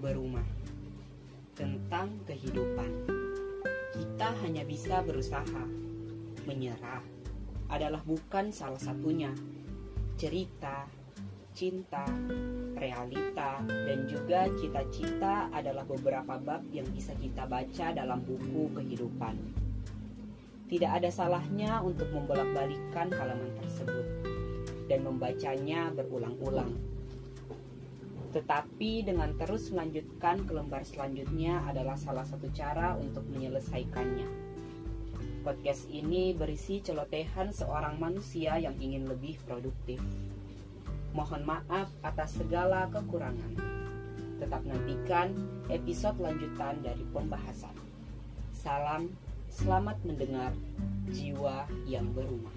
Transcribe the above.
berumah tentang kehidupan. Kita hanya bisa berusaha. Menyerah adalah bukan salah satunya. Cerita, cinta, realita, dan juga cita-cita adalah beberapa bab yang bisa kita baca dalam buku kehidupan. Tidak ada salahnya untuk membolak-balikan halaman tersebut dan membacanya berulang-ulang tetapi dengan terus melanjutkan ke lembar selanjutnya adalah salah satu cara untuk menyelesaikannya. Podcast ini berisi celotehan seorang manusia yang ingin lebih produktif. Mohon maaf atas segala kekurangan. Tetap nantikan episode lanjutan dari pembahasan. Salam, selamat mendengar jiwa yang berumah.